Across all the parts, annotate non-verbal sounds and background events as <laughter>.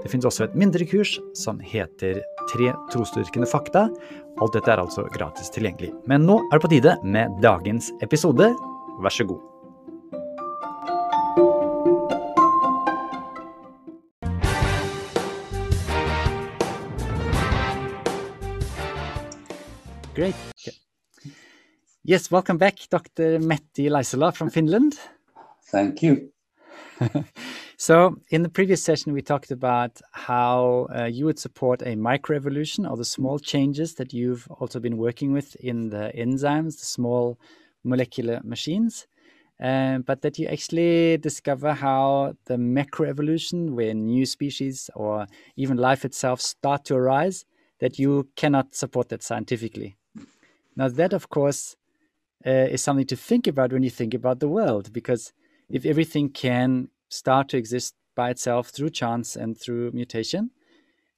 Det finnes også et mindre kurs som heter Tre trosdyrkende fakta. Alt dette er altså gratis tilgjengelig. Men nå er det på tide med dagens episode. Vær så god. Great. Yes, welcome back, Dr. Metti Leisela from Finland. Thank you. <laughs> so, in the previous session, we talked about how uh, you would support a microevolution or the small changes that you've also been working with in the enzymes, the small molecular machines. Uh, but that you actually discover how the macroevolution, where new species or even life itself start to arise, that you cannot support that scientifically. Now, that of course uh, is something to think about when you think about the world, because if everything can start to exist by itself through chance and through mutation,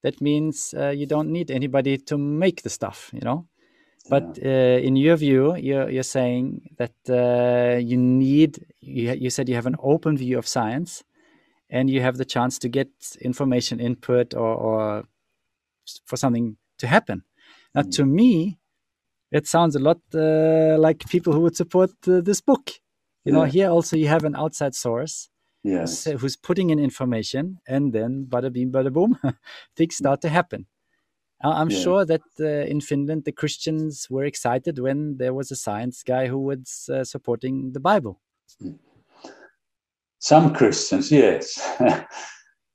that means uh, you don't need anybody to make the stuff, you know. But uh, in your view, you're, you're saying that uh, you need, you, you said you have an open view of science and you have the chance to get information input or, or for something to happen. Now, mm. to me, it sounds a lot uh, like people who would support uh, this book you know, here also you have an outside source yes. who's, who's putting in information, and then bada bing, bada boom, <laughs> things start to happen. I'm yeah. sure that uh, in Finland the Christians were excited when there was a science guy who was uh, supporting the Bible. Some Christians, yes. <laughs>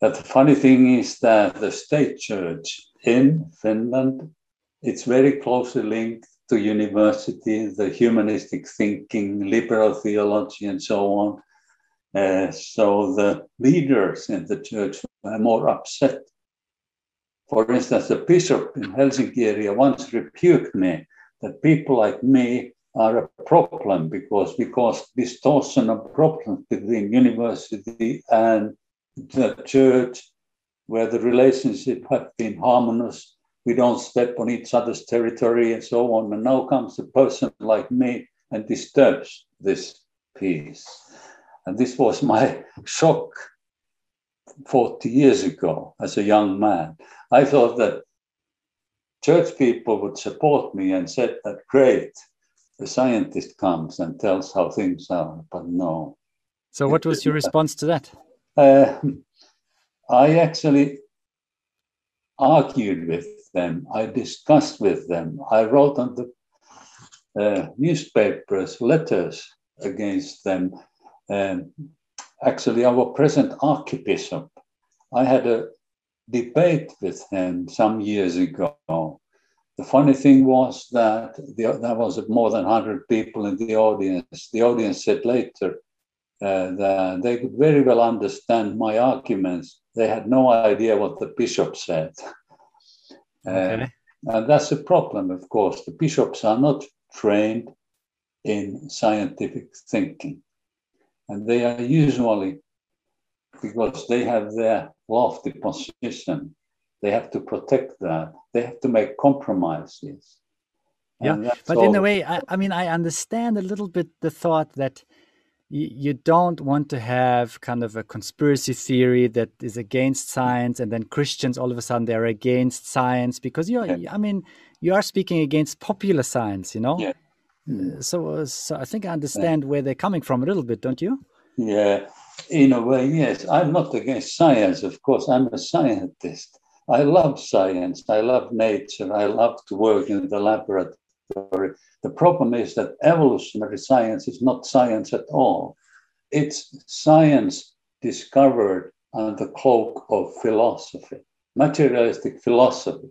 but the funny thing is that the state church in Finland, it's very closely linked to university, the humanistic thinking, liberal theology, and so on. Uh, so the leaders in the church were more upset. For instance, the bishop in Helsinki area once rebuked me that people like me are a problem because because distortion of problems between university and the church, where the relationship have been harmonious, we don't step on each other's territory and so on. And now comes a person like me and disturbs this peace. And this was my <laughs> shock 40 years ago as a young man. I thought that church people would support me and said that great, the scientist comes and tells how things are, but no. So, what was your response to that? Uh, <laughs> I actually argued with them. I discussed with them. I wrote on the uh, newspapers letters against them. Um, actually, our present archbishop, I had a debate with him some years ago. The funny thing was that the, there was more than 100 people in the audience. The audience said later uh, that they could very well understand my arguments. They had no idea what the bishop said. <laughs> Okay. Uh, and that's a problem, of course. The bishops are not trained in scientific thinking. And they are usually, because they have their lofty position, they have to protect that. They have to make compromises. Yeah, but all. in a way, I, I mean, I understand a little bit the thought that you don't want to have kind of a conspiracy theory that is against science and then christians all of a sudden they're against science because you're yeah. i mean you are speaking against popular science you know? Yeah. Uh, so so i think i understand yeah. where they're coming from a little bit don't you? Yeah. In a way yes. I'm not against science of course. I'm a scientist. I love science. I love nature. I love to work in the laboratory the problem is that evolutionary science is not science at all. It's science discovered under the cloak of philosophy, materialistic philosophy.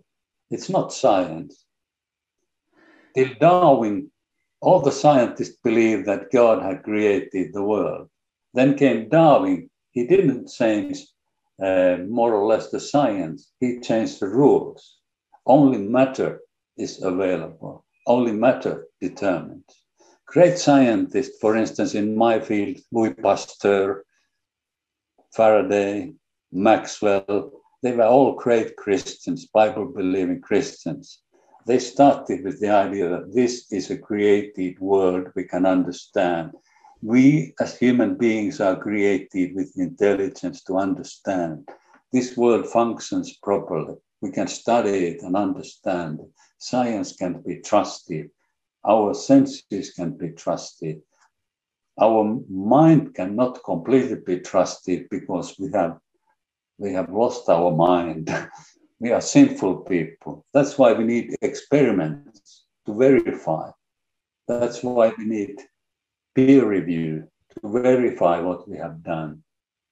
It's not science. Till Darwin, all the scientists believed that God had created the world. Then came Darwin. He didn't change uh, more or less the science, he changed the rules. Only matter is available only matter determines. great scientists, for instance, in my field, Louis Pasteur, Faraday, Maxwell, they were all great Christians, Bible believing Christians. They started with the idea that this is a created world we can understand. We as human beings are created with intelligence to understand. This world functions properly. We can study it and understand. Science can be trusted. Our senses can be trusted. Our mind cannot completely be trusted because we have we have lost our mind. <laughs> we are sinful people. That's why we need experiments to verify. That's why we need peer review to verify what we have done,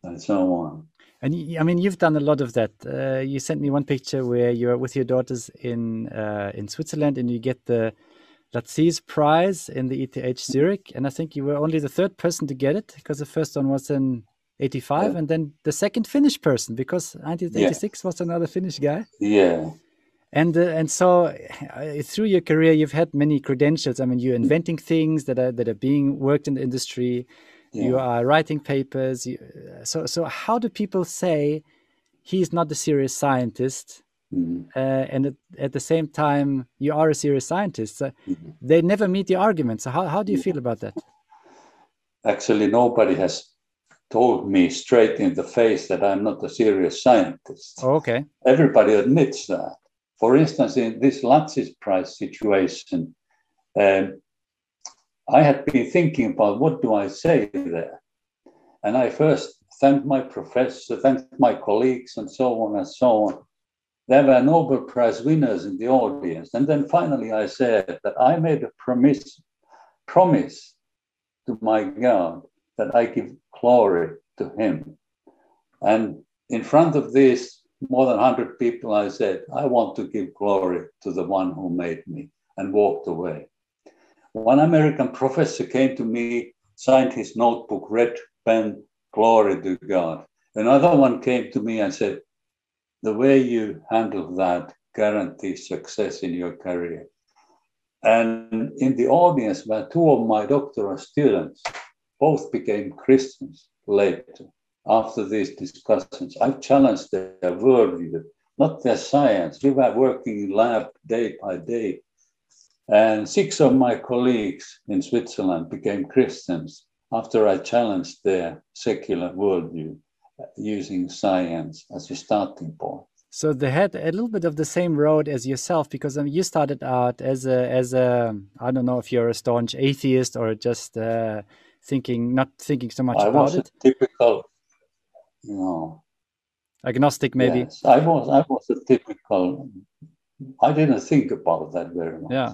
and so on. And I mean, you've done a lot of that. Uh, you sent me one picture where you're with your daughters in uh, in Switzerland, and you get the Latsis Prize in the ETH Zurich, and I think you were only the third person to get it because the first one was in 85 yeah. and then the second finnish person because 1986 yeah. was another finnish guy yeah and uh, and so uh, through your career you've had many credentials i mean you're inventing things that are that are being worked in the industry yeah. you are writing papers you, so so how do people say he's not a serious scientist mm. uh, and at, at, the same time you are a serious scientist so mm -hmm. they never meet the argument so how, how do you feel about that actually nobody has told me straight in the face that I'm not a serious scientist. Oh, okay. Everybody admits that. For instance, in this Latsis Prize situation, um, I had been thinking about what do I say there. And I first thanked my professor, thanked my colleagues, and so on and so on. There were Nobel Prize winners in the audience. And then finally I said that I made a promise, promise to my God that I give glory to him. And in front of these more than 100 people, I said, I want to give glory to the one who made me, and walked away. One American professor came to me, signed his notebook, red pen, glory to God. Another one came to me and said, The way you handle that guarantees success in your career. And in the audience were two of my doctoral students both became Christians later after these discussions. I challenged their worldview, not their science. We were working in lab day by day. And six of my colleagues in Switzerland became Christians after I challenged their secular worldview using science as a starting point. So they had a little bit of the same road as yourself because um, you started out as a as a I don't know if you're a staunch atheist or just uh, thinking, not thinking so much I about was it? A typical, you know, agnostic, maybe. Yes, I was. I was a typical. I didn't think about that very much. Yeah.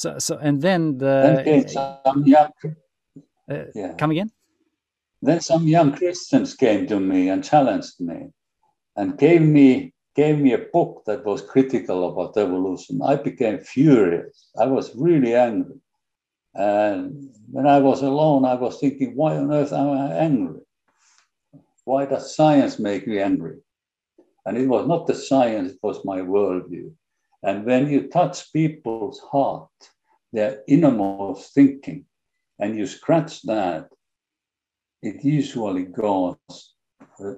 So, so, and then the. Then came some young. Uh, yeah. Come again. Then some young Christians came to me and challenged me, and gave me gave me a book that was critical about evolution. I became furious. I was really angry. And when I was alone, I was thinking, why on earth am I angry? Why does science make me angry? And it was not the science, it was my worldview. And when you touch people's heart, their innermost thinking, and you scratch that, it usually goes uh,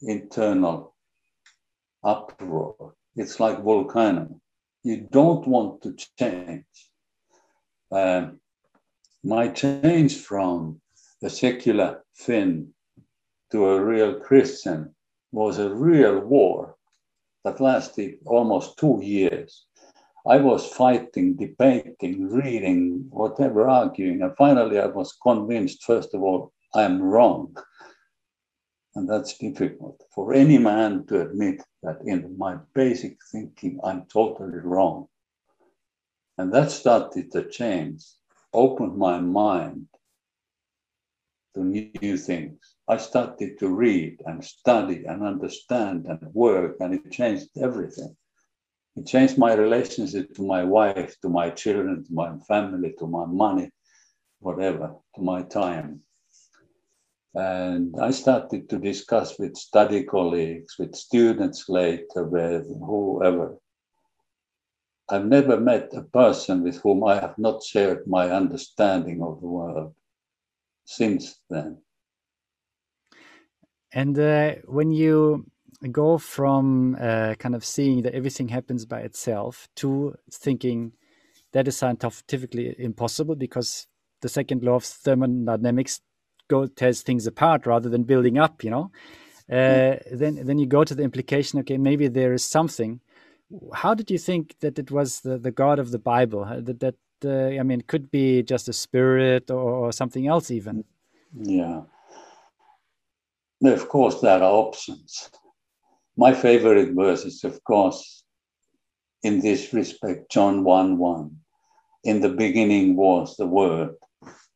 internal uproar. It's like volcano. You don't want to change. Um, my change from a secular Finn to a real Christian was a real war that lasted almost two years. I was fighting, debating, reading, whatever, arguing. And finally, I was convinced, first of all, I'm wrong. And that's difficult for any man to admit that in my basic thinking, I'm totally wrong. And that started to change opened my mind to new things. I started to read and study and understand and work, and it changed everything. It changed my relationship to my wife, to my children, to my family, to my money, whatever, to my time. And I started to discuss with study colleagues, with students later, with whoever. I've never met a person with whom I have not shared my understanding of the world since then. And uh, when you go from uh, kind of seeing that everything happens by itself to thinking that is scientifically impossible because the second law of thermodynamics go tears things apart rather than building up, you know, uh, then then you go to the implication. Okay, maybe there is something. How did you think that it was the, the God of the Bible? That that uh, I mean, could be just a spirit or, or something else, even. Yeah. Of course, there are options. My favorite verse is, of course, in this respect, John 1 1. In the beginning was the Word.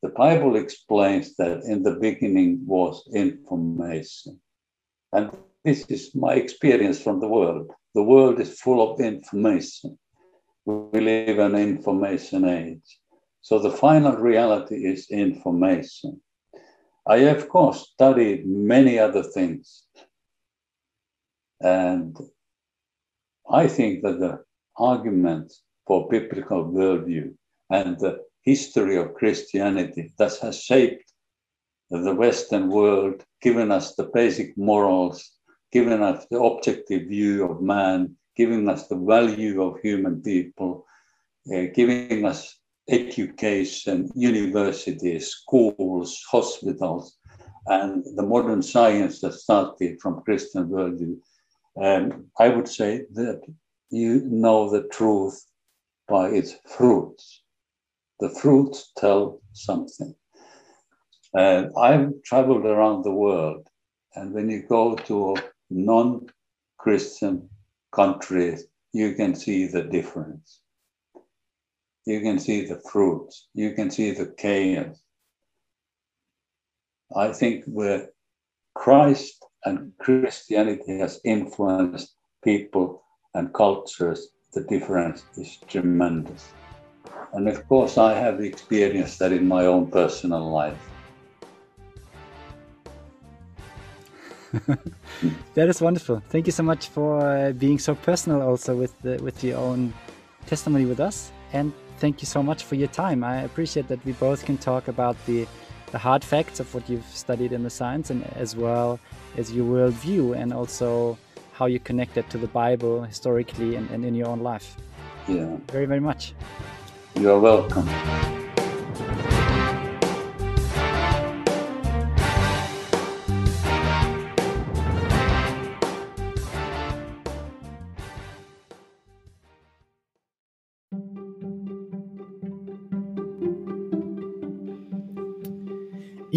The Bible explains that in the beginning was information. And this is my experience from the world. The world is full of information. We live in an information age. So the final reality is information. I, of course, studied many other things. And I think that the argument for biblical worldview and the history of Christianity that has shaped the Western world, given us the basic morals, given us the objective view of man, giving us the value of human people, uh, giving us education, universities, schools, hospitals, and the modern science that started from Christian worldview. And I would say that you know the truth by its fruits. The fruits tell something. And I've traveled around the world, and when you go to non Christian countries, you can see the difference you can see the fruits, you can see the chaos. I think where Christ and Christianity has influenced people and cultures, the difference is tremendous. And of course, I have experienced that in my own personal life. <laughs> that is wonderful. Thank you so much for uh, being so personal, also with the, with your own testimony with us. And thank you so much for your time. I appreciate that we both can talk about the the hard facts of what you've studied in the science and as well as your worldview and also how you connect it to the Bible historically and, and in your own life. Yeah. Very, very much. You're welcome.